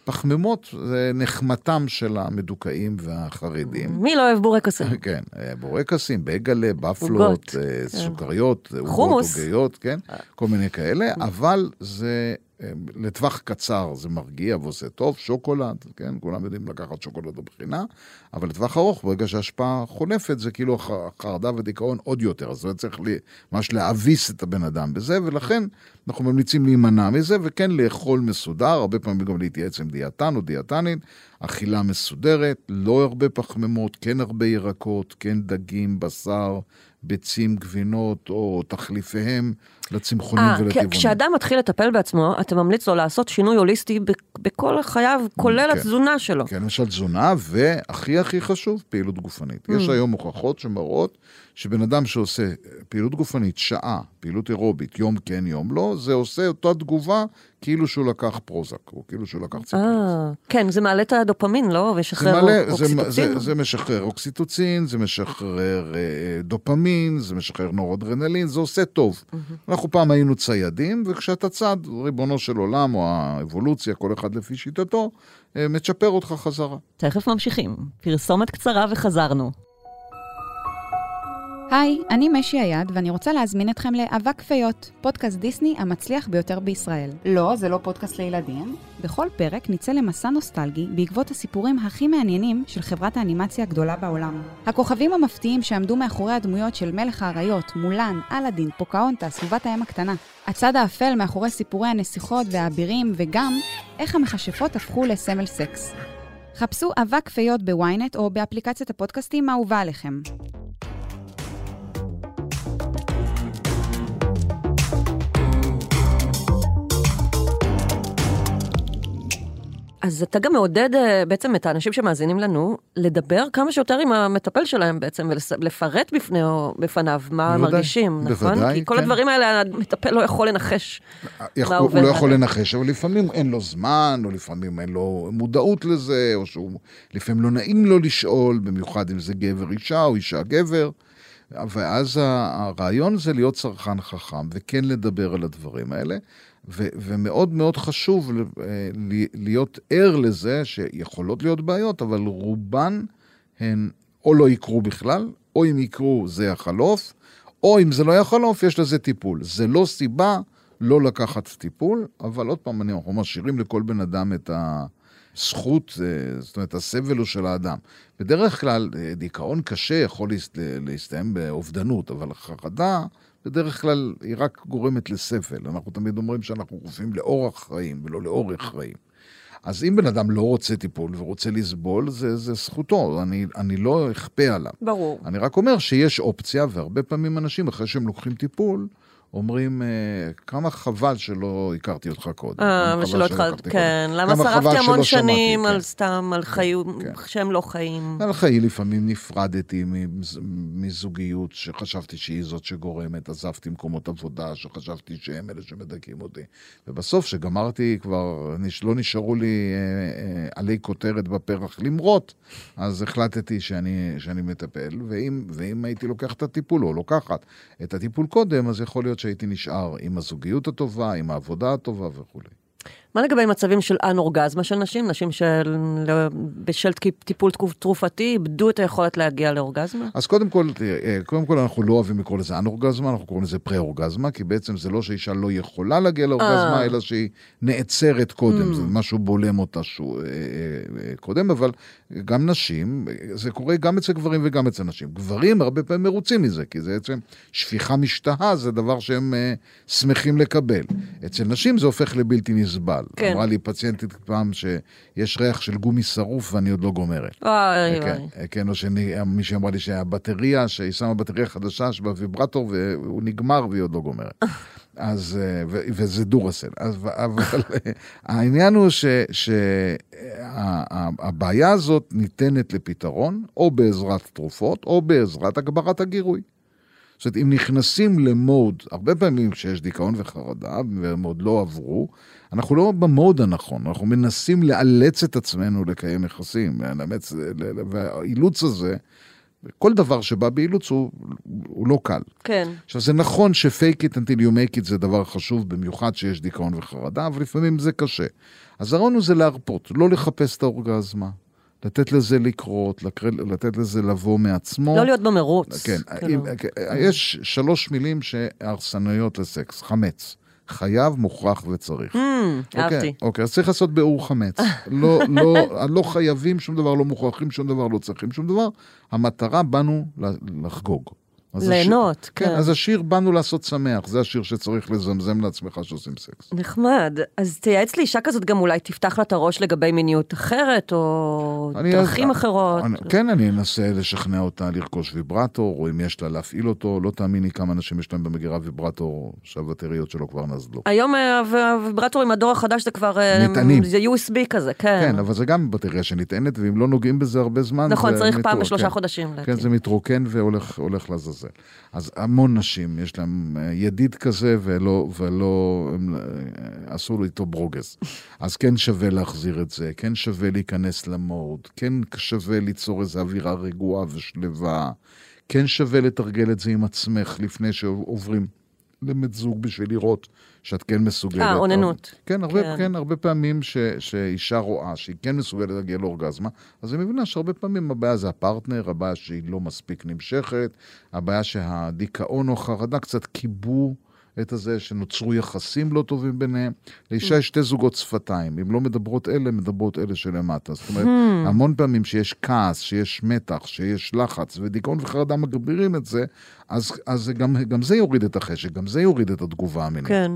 פחמימות זה נחמתם של המדוכאים והחרדים. מי לא אוהב בורקסים? כן, אה, בורקסים, בגלה, בפלות, אה, סוכריות, עוגות. עוגיות, כן, כל מיני כאלה, אבל זה אה, לטווח קצר זה מרגיע ועושה טוב, שוקולד, כן, כולם יודעים לקחת שוקולד בבחינה, אבל לטווח ארוך, ברגע שההשפעה חולפת, זה כאילו חרדה ודיכאון עוד יותר, אז זה צריך ממש להביס את הבן אדם בזה, ולכן אנחנו ממליצים להימנע מזה, וכן לאכול מסודר, הרבה פעמים גם להתייעץ עם דיאטן או דיאטנית, אכילה מסודרת, לא הרבה פחמימות, כן הרבה ירקות, כן דגים, בשר, ביצים, גבינות, או תחליפיהם לצמחונים אה, ולטבעונים. כ- כשאדם מתחיל לטפל בעצמו, אתה ממליץ לו לעשות שינוי הוליסטי בכל חייו, כולל כן. התזונה שלו. כן, למשל תזונה, והכי הכי חשוב, פעילות גופנית. Mm. יש היום הוכחות שמראות שבן אדם שעושה פעילות גופנית שעה, פעילות אירובית, יום כן, יום לא, זה עושה אותה תגובה כאילו שהוא לקח פרוזק, או כאילו שהוא לקח ציפורית. אה, כן, זה מעלה את הדופמין, לא? זה ושחרר מלא, זה, אוקסיטוצין. זה, זה משחרר אוקסיטוצין, זה משחרר אה, דופמין, זה משחרר נורודרנלין, זה עושה טוב. אנחנו פעם היינו ציידים, וכשאתה צד, ריבונו של עולם, או האבולוציה, כל אחד לפי שיטתו, אה, מצ'פר אותך חזרה. תכף ממשיכים. פרסומת קצרה וחזרנו. היי, אני משי היד, ואני רוצה להזמין אתכם לאבק פיות, פודקאסט דיסני המצליח ביותר בישראל. לא, זה לא פודקאסט לילדים. בכל פרק נצא למסע נוסטלגי בעקבות הסיפורים הכי מעניינים של חברת האנימציה הגדולה בעולם. הכוכבים המפתיעים שעמדו מאחורי הדמויות של מלך האריות, מולן, אלאדין, פוקהונטס, ובת הים הקטנה. הצד האפל מאחורי סיפורי הנסיכות והאבירים, וגם איך המכשפות הפכו לסמל סקס. חפשו אבק פיות בוויינט או באפליקציית הפודקאסטים האהובה עליכם. אז אתה גם מעודד אה, בעצם את האנשים שמאזינים לנו, לדבר כמה שיותר עם המטפל שלהם בעצם, ולפרט בפניו, בפניו מה הם מרגישים, נכון? בוודאי, כי כל כן. הדברים האלה, המטפל לא יכול לנחש. יכול, מה הוא לא יכול. לנחש, אבל לפעמים אין לו זמן, או לפעמים אין לו מודעות לזה, או שהוא, לפעמים לא נעים לו לשאול, במיוחד אם זה גבר אישה או אישה גבר. ואז הרעיון זה להיות צרכן חכם, וכן לדבר על הדברים האלה. ו- ומאוד מאוד חשוב אה, ל- להיות ער לזה שיכולות להיות בעיות, אבל רובן הן או לא יקרו בכלל, או אם יקרו זה יחלוף, או אם זה לא יחלוף, יש לזה טיפול. זה לא סיבה לא לקחת טיפול, אבל עוד פעם, אנחנו משאירים לכל בן אדם את הזכות, אה, זאת אומרת, הסבל הוא של האדם. בדרך כלל, אה, דיכאון קשה יכול להסת- להסתיים באובדנות, אבל חרדה, בדרך כלל היא רק גורמת לסבל. אנחנו תמיד אומרים שאנחנו רופאים לאורח חיים ולא לאורך חיים. אז אם בן אדם לא רוצה טיפול ורוצה לסבול, זה, זה זכותו, אני, אני לא אכפה עליו. ברור. אני רק אומר שיש אופציה, והרבה פעמים אנשים, אחרי שהם לוקחים טיפול, אומרים, אה, כמה חבל שלא הכרתי אותך קודם. אה, ושלא שלא התחלת, הכרתי כן. למה שרפתי המון שנים כן. על סתם, על חיים כן. שהם לא חיים. על חיי לפעמים נפרדתי מז- מזוגיות שחשבתי שהיא זאת שגורמת, עזבתי מקומות עבודה שחשבתי שהם אלה שמדכאים אותי. ובסוף, כשגמרתי כבר, לא נשארו לי אה, אה, עלי כותרת בפרח למרות, אז החלטתי שאני, מטפל, ואם הייתי לוקח את הטיפול או לוקחת את הטיפול קודם, אז יכול להיות שהייתי נשאר עם הזוגיות הטובה, עם העבודה הטובה וכולי. מה לגבי מצבים של אנורגזמה של נשים? נשים שבשל טיפול תרופתי איבדו את היכולת להגיע לאורגזמה? אז קודם כל, אה, קודם כל אנחנו לא אוהבים לקרוא לזה אנורגזמה, אנחנו קוראים לזה פרה-אורגזמה, כי בעצם זה לא שאישה לא יכולה להגיע לאורגזמה, אה. אלא שהיא נעצרת קודם, זה משהו בולם אותה שהוא, אה, אה, אה, קודם, אבל גם נשים, אה, זה קורה גם אצל גברים וגם אצל נשים. גברים הרבה פעמים מרוצים מזה, כי זה בעצם שפיכה משתהה, זה דבר שהם אה, שמחים לקבל. אצל נשים זה הופך לבלתי נסבל. כן. אמרה לי פציינטית פעם שיש ריח של גומי שרוף ואני עוד לא גומרת. אוי, כן, אוי. כן, או שמישהי אמרה לי שהבטריה, שהיא שמה בטריה חדשה שבוויברטור והוא נגמר והיא עוד לא גומרת. אז, אה, ו- וזה דורסל. אז, אבל אה, העניין הוא שהבעיה הזאת ניתנת לפתרון, או בעזרת תרופות, או בעזרת הגברת הגירוי. זאת אומרת, אם נכנסים למוד, הרבה פעמים כשיש דיכאון וחרדה, והם עוד לא עברו, אנחנו לא במוד הנכון, אנחנו מנסים לאלץ את עצמנו לקיים יחסים, לאמץ, והאילוץ הזה, כל דבר שבא באילוץ הוא, הוא לא קל. כן. עכשיו, זה נכון ש-fake it until you make it זה דבר חשוב, במיוחד שיש דיכאון וחרדה, אבל לפעמים זה קשה. אז הרעיון הוא זה להרפות, לא לחפש את האורגזמה, לתת לזה לקרות, לקר- לתת לזה לבוא מעצמו. לא להיות במרוץ. כן, כאילו. אם, יש שלוש מילים שהרסנויות לסקס, חמץ. חייב, מוכרח וצריך. Hmm, אהבתי. אוקיי, אוקיי, אז צריך לעשות ביאור חמץ. לא, לא, לא חייבים שום דבר, לא מוכרחים שום דבר, לא צריכים שום דבר. המטרה באנו לחגוג. אז השיר- ליהנות, כן, כן. אז השיר באנו לעשות שמח, זה השיר שצריך לזמזם לעצמך שעושים סקס. נחמד. אז תייעץ לאישה כזאת גם אולי תפתח לה את הראש לגבי מיניות אחרת, או דרכים אחרות. אני, כן, אני אנסה לשכנע אותה לרכוש ויברטור, או אם יש לה להפעיל אותו, לא תאמיני כמה אנשים יש להם במגירה ויברטור שהבטריות שלו כבר נזלו. היום אה, הוויברטורים, הדור החדש זה כבר... אה, נטענים. זה USB כזה, כן. כן, אבל זה גם בטריה שנטענת, ואם לא נוגעים בזה הרבה זמן, נכון, זה צריך פעם מתרוקן. בשלושה חודשים. כן, להקים. זה מתרוקן והולך הולך לעזאזל. אז המון נשים, יש להם אה, ידיד כזה, ולא, ולא הם, אה, עשו לו איתו ברוגז. אז כן שווה להחזיר את זה, כן שווה להיכנס למוד, כן שווה ליצור איזו אווירה רגועה ושלווה, כן שווה לתרגל את זה עם עצמך לפני שעוברים למת זוג בשביל לראות שאת כן מסוגלת. אה, אוננות. כן, הרבה, כן. כן. הרבה פעמים ש, שאישה רואה שהיא כן מסוגלת להגיע לאורגזמה, אז היא מבינה שהרבה פעמים הבעיה זה הפרטנר, הבעיה שהיא לא מספיק נמשכת, הבעיה שהדיכאון או החרדה קצת קיבו את הזה, שנוצרו יחסים לא טובים ביניהם. לאישה יש שתי זוגות שפתיים, אם לא מדברות אלה, מדברות אלה שלמטה. זאת אומרת, המון פעמים שיש כעס, שיש מתח, שיש לחץ, ודיכאון וחרדה מגבירים את זה, אז, אז גם, גם זה יוריד את החשק, גם זה יוריד את התגובה המינית. כן.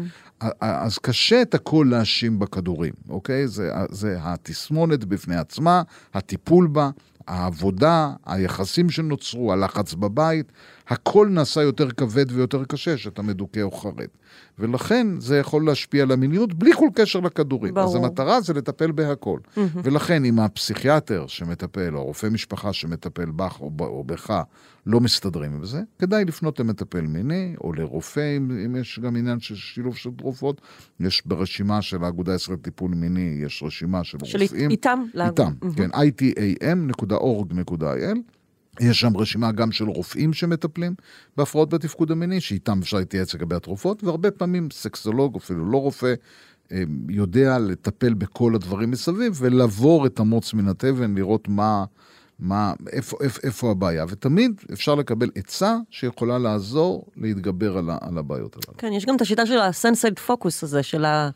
אז קשה את הכל להאשים בכדורים, אוקיי? זה, זה התסמונת בפני עצמה, הטיפול בה, העבודה, היחסים שנוצרו, הלחץ בבית, הכל נעשה יותר כבד ויותר קשה שאתה מדוכא או חרד. ולכן זה יכול להשפיע על המיניות בלי כל קשר לכדורים. ברור. אז המטרה זה לטפל בהכל. ולכן אם הפסיכיאטר שמטפל, או רופא משפחה שמטפל בך או בך, לא מסתדרים עם זה, כדאי לפנות למטפל מיני, או לרופא, אם, אם יש גם עניין של שילוב של תרופות. יש ברשימה של האגודה הישראלית לטיפול מיני, יש רשימה של של רופאים. איתם? איתם, כן, itam.org.il. יש שם רשימה גם של רופאים שמטפלים בהפרעות בתפקוד המיני, שאיתם אפשר להתייעץ לגבי התרופות, והרבה פעמים סקסולוג, אפילו לא רופא, אה, יודע לטפל בכל הדברים מסביב ולעבור את המוץ מן התבן, לראות מה, מה, איפה, איפה, איפה הבעיה. ותמיד אפשר לקבל עצה שיכולה לעזור להתגבר על, ה, על הבעיות הללו. כן, יש גם את השיטה של הסנסייד פוקוס הזה, של ה...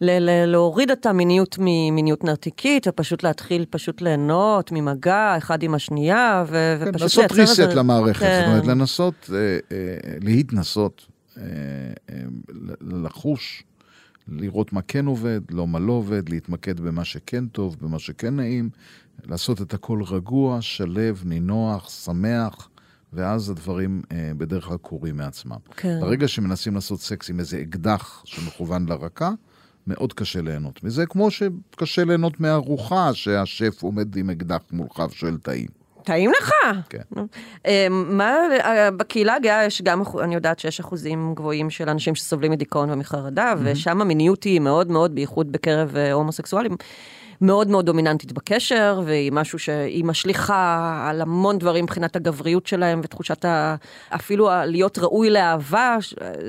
ל- ל- להוריד את המיניות ממיניות נרתיקית, ופשוט להתחיל פשוט ליהנות ממגע אחד עם השנייה, ו- כן, ופשוט לייצר reset איזה- למערכת, כן. זאת אומרת, לנסות אה, אה, להתנסות, אה, אה, לחוש, לראות מה כן עובד, לא מה לא עובד, להתמקד במה שכן טוב, במה שכן נעים, לעשות את הכל רגוע, שלב, נינוח, שמח. ואז הדברים אה, בדרך כלל קורים מעצמם. כן. ברגע שמנסים לעשות סקס עם איזה אקדח שמכוון לרקה, מאוד קשה ליהנות מזה, כמו שקשה ליהנות מארוחה שהשף עומד עם אקדח מולך ושואל טעים. טעים לך. כן. אה, מה, אה, בקהילה הגאה יש גם, אני יודעת שיש אחוזים גבוהים של אנשים שסובלים מדיכאון ומחרדה, ושם המיניות היא מאוד מאוד, בייחוד בקרב אה, הומוסקסואלים. מאוד מאוד דומיננטית בקשר, והיא משהו שהיא משליכה על המון דברים מבחינת הגבריות שלהם ותחושת ה... אפילו ה- להיות ראוי לאהבה,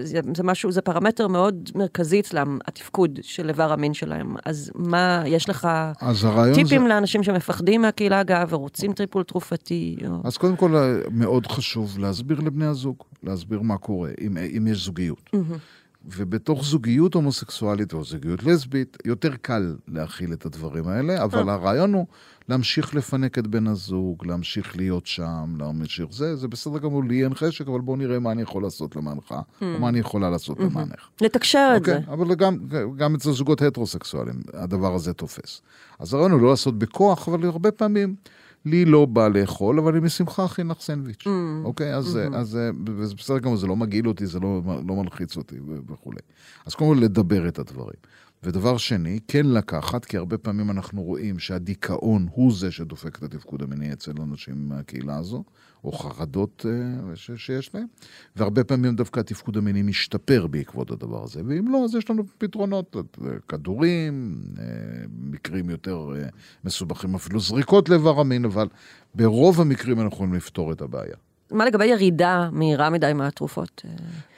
זה, זה משהו, זה פרמטר מאוד מרכזי אצלם, התפקוד של איבר המין שלהם. אז מה, יש לך טיפים זה... לאנשים שמפחדים מהקהילה הגאה ורוצים טיפול תרופתי? או... אז קודם כל, מאוד חשוב להסביר לבני הזוג, להסביר מה קורה, אם, אם יש זוגיות. ובתוך זוגיות הומוסקסואלית או זוגיות לסבית, יותר קל להכיל את הדברים האלה, אבל הרעיון הוא להמשיך לפנק את בן הזוג, להמשיך להיות שם, להמשיך זה, זה בסדר גמור, לי אין חשק, אבל בוא נראה מה אני יכול לעשות למענך, או מה אני יכולה לעשות למענך. לתקשר את זה. אוקיי, אבל גם, גם אצל זוגות הטרוסקסואלים הדבר הזה תופס. אז הרעיון הוא לא לעשות בכוח, אבל הרבה פעמים לי לא בא לאכול, אבל אני בשמחה אכין לך סנדוויץ'. אוקיי, אז, אז אה, וזה בסדר גמור, זה לא מגעיל אותי, זה לא, לא מלחיץ אותי וכולי. אז קודם כל לדבר את הדברים. ודבר שני, כן לקחת, כי הרבה פעמים אנחנו רואים שהדיכאון הוא זה שדופק את התפקוד המיני אצל אנשים מהקהילה הזו, או חרדות אה, ש- שיש להם, והרבה פעמים דווקא התפקוד המיני משתפר בעקבות הדבר הזה, ואם לא, אז יש לנו פתרונות, אה, כדורים, אה, מקרים יותר מסובכים, אפילו זריקות לאיבר המין, אבל ברוב המקרים אנחנו יכולים לפתור את הבעיה. מה לגבי ירידה מהירה מדי מהתרופות?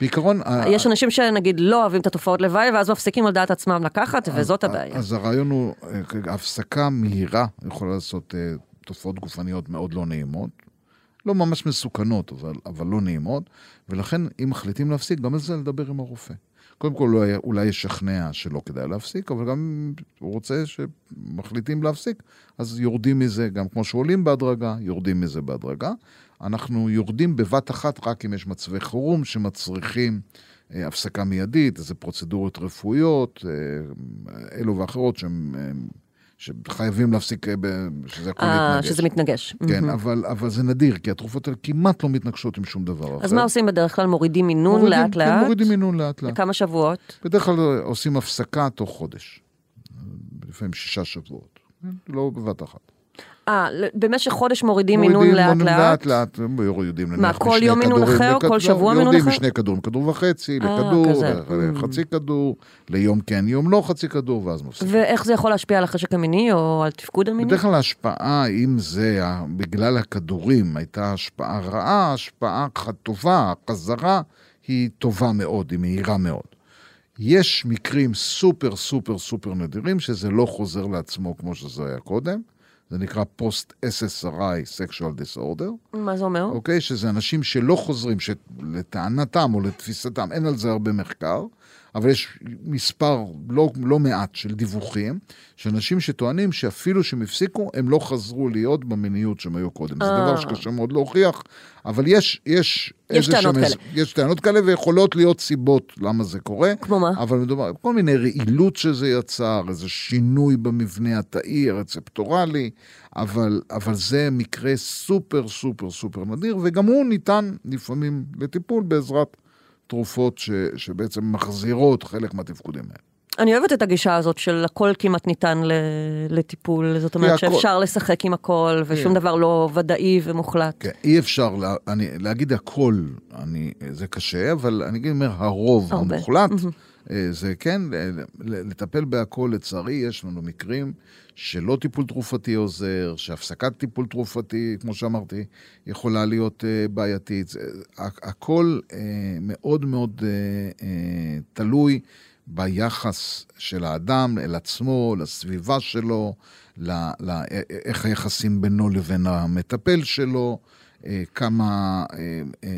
בעיקרון... יש אנשים שנגיד לא אוהבים את התופעות לוואי, ואז מפסיקים על דעת עצמם לקחת, וזאת הבעיה. אז הרעיון הוא, הפסקה מהירה יכולה לעשות תופעות גופניות מאוד לא נעימות. לא ממש מסוכנות, אבל, אבל לא נעימות, ולכן אם מחליטים להפסיק, גם על זה לדבר עם הרופא. קודם כל אולי, ישכנע שלא כדאי להפסיק, אבל גם אם הוא רוצה שמחליטים להפסיק, אז יורדים מזה, גם כמו שעולים בהדרגה, יורדים מזה בהדרגה. אנחנו יורדים בבת אחת רק אם יש מצבי חירום שמצריכים אה, הפסקה מיידית, איזה פרוצדורות רפואיות, אה, אלו ואחרות שהם... אה, שחייבים להפסיק, אה, שזה הכל אה, מתנגש. שזה מתנגש. כן, מהמם. אבל, אבל זה נדיר, כי התרופות האלה כמעט לא מתנגשות עם שום דבר אחר. אז מה עושים בדרך כלל? מורידים מינון מורידים- לאט כן? מורידים מינון לאט לאט. לכמה שבועות? בדרך כלל עושים הפסקה תוך חודש. לפעמים שישה שבועות. כן, לא בבת אחת. אה, במשך חודש מורידים מינון מורידים לאט מינון לאט? לאט לאט, יורדים מה, נניח כל יום מינון כדורים אחר? כל שבוע מינון יורדים אחר? משני כדורים, כדור וחצי, אה, לכדור, כזה. לחצי כדור, ליום כן, יום לא חצי כדור, ואז מפסיקים. ואיך זה יכול להשפיע על החשק המיני או על תפקוד המיני? בדרך כלל ההשפעה, אם זה בגלל הכדורים הייתה השפעה רעה, השפעה טובה, חזרה, היא טובה מאוד, היא מהירה מאוד. יש מקרים סופר סופר סופר נדירים שזה לא חוזר לעצמו כמו שזה היה קודם. זה נקרא Post-SSRI Sexual Disorder, מה זה אומר? אוקיי? שזה אנשים שלא חוזרים, שלטענתם או לתפיסתם, אין על זה הרבה מחקר, אבל יש מספר לא, לא מעט של דיווחים, של אנשים שטוענים שאפילו שהם הפסיקו, הם לא חזרו להיות במיניות שהם היו קודם. זה אה. דבר שקשה מאוד להוכיח, אבל יש... יש, יש טענות כאלה. יש טענות כאלה ויכולות להיות סיבות למה זה קורה. כמו מה? אבל מדובר, כל מיני רעילות שזה יצר, איזה שינוי במבנה התאי, הרצפטורלי, אבל, אבל זה מקרה סופר סופר סופר נדיר, וגם הוא ניתן לפעמים לטיפול בעזרת תרופות ש, שבעצם מחזירות חלק מהתפקודים האלה. אני אוהבת את הגישה הזאת של הכל כמעט ניתן ל- לטיפול, זאת אומרת. שאפשר לשחק עם הכל, ושום כן. דבר לא ודאי ומוחלט. כן, אי אפשר לה, אני, להגיד הכל, אני, זה קשה, אבל אני אגיד, אומר, הרוב הרבה. המוחלט, אה, זה כן, אה, לטפל בהכל, לצערי, יש לנו מקרים שלא טיפול תרופתי עוזר, שהפסקת טיפול תרופתי, כמו שאמרתי, יכולה להיות אה, בעייתית. הכל אה, מאוד מאוד אה, אה, תלוי ביחס של האדם אל עצמו, לסביבה שלו, ל, ל, א- איך היחסים בינו לבין המטפל שלו, אה, כמה אה, אה,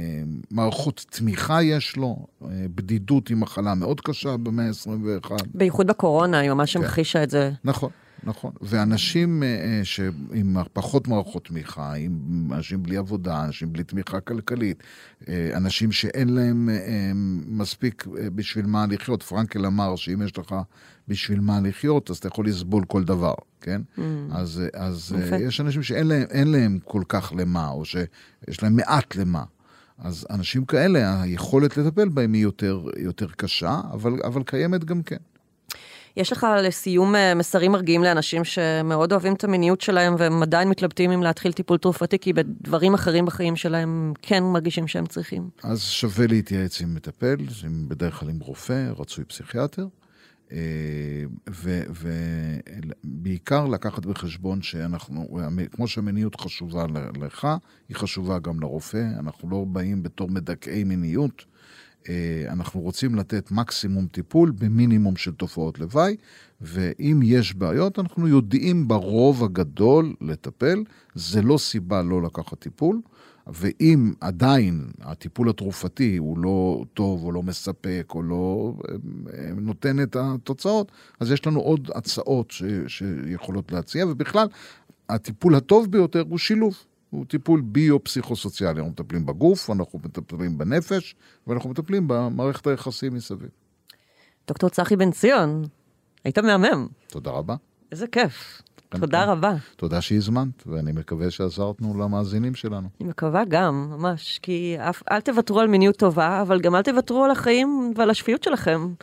מערכות תמיכה יש לו, אה, בדידות היא מחלה מאוד קשה במאה ה-21. בייחוד בקורונה, היא ממש כן. המחישה את זה. נכון, נכון. ואנשים אה, אה, שעם פחות מערכות תמיכה, עם אנשים בלי עבודה, אנשים בלי תמיכה כלכלית, אה, אנשים שאין להם אה, אה, מספיק אה, בשביל מה לחיות. פרנקל אמר שאם יש לך בשביל מה לחיות, אז אתה יכול לסבול כל דבר, כן? אז, אה, אז אה, יפה. יש אנשים שאין להם, אין להם כל כך למה, או שיש להם מעט למה. אז אנשים כאלה, היכולת לטפל בהם היא יותר, יותר קשה, אבל, אבל קיימת גם כן. יש לך לסיום אה, מסרים מרגיעים לאנשים שמאוד אוהבים את המיניות שלהם והם עדיין מתלבטים אם להתחיל טיפול תרופתי, כי בדברים אחרים בחיים שלהם כן מרגישים שהם צריכים. אז שווה להתייעץ עם מטפל, בדרך כלל עם רופא, רצוי פסיכיאטר, אה, ובעיקר לקחת בחשבון שאנחנו, כמו שהמיניות חשובה לך, היא חשובה גם לרופא. אנחנו לא באים בתור מדכאי מיניות. אה, אנחנו רוצים לתת מקסימום טיפול במינימום של תופעות לוואי, ואם יש בעיות, אנחנו יודעים ברוב הגדול לטפל. זה לא סיבה לא לקחת טיפול. ואם עדיין הטיפול התרופתי הוא לא טוב או לא מספק או לא אה, אה, נותן את התוצאות, אז יש לנו עוד הצעות ש, שיכולות להציע, ובכלל, הטיפול הטוב ביותר הוא שילוב. הוא טיפול ביו-פסיכוסוציאלי. אנחנו מטפלים בגוף, אנחנו מטפלים בנפש, ואנחנו מטפלים במערכת היחסים מסביב. דוקטור צחי בן ציון, היית מהמם, תודה רבה. איזה כיף. תודה כן. רבה. תודה שהזמנת, ואני מקווה שעזרתנו למאזינים שלנו. אני מקווה גם, ממש, כי אף, אל תוותרו על מיניות טובה, אבל גם אל תוותרו על החיים ועל השפיות שלכם.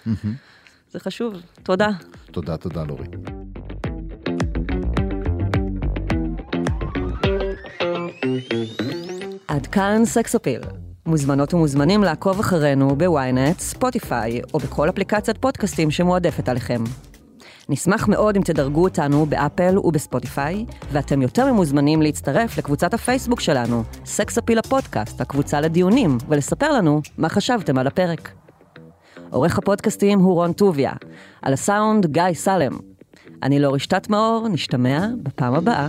זה חשוב. תודה. תודה, תודה, לורי. עד כאן סקס אפיל. מוזמנות ומוזמנים לעקוב אחרינו בוויינט, ספוטיפיי או בכל אפליקציית פודקאסטים שמועדפת עליכם. נשמח מאוד אם תדרגו אותנו באפל ובספוטיפיי, ואתם יותר ממוזמנים להצטרף לקבוצת הפייסבוק שלנו, סקס אפיל הפודקאסט, הקבוצה לדיונים, ולספר לנו מה חשבתם על הפרק. עורך הפודקאסטים הוא רון טוביה, על הסאונד גיא סלם. אני לא רשתת מאור, נשתמע בפעם הבאה.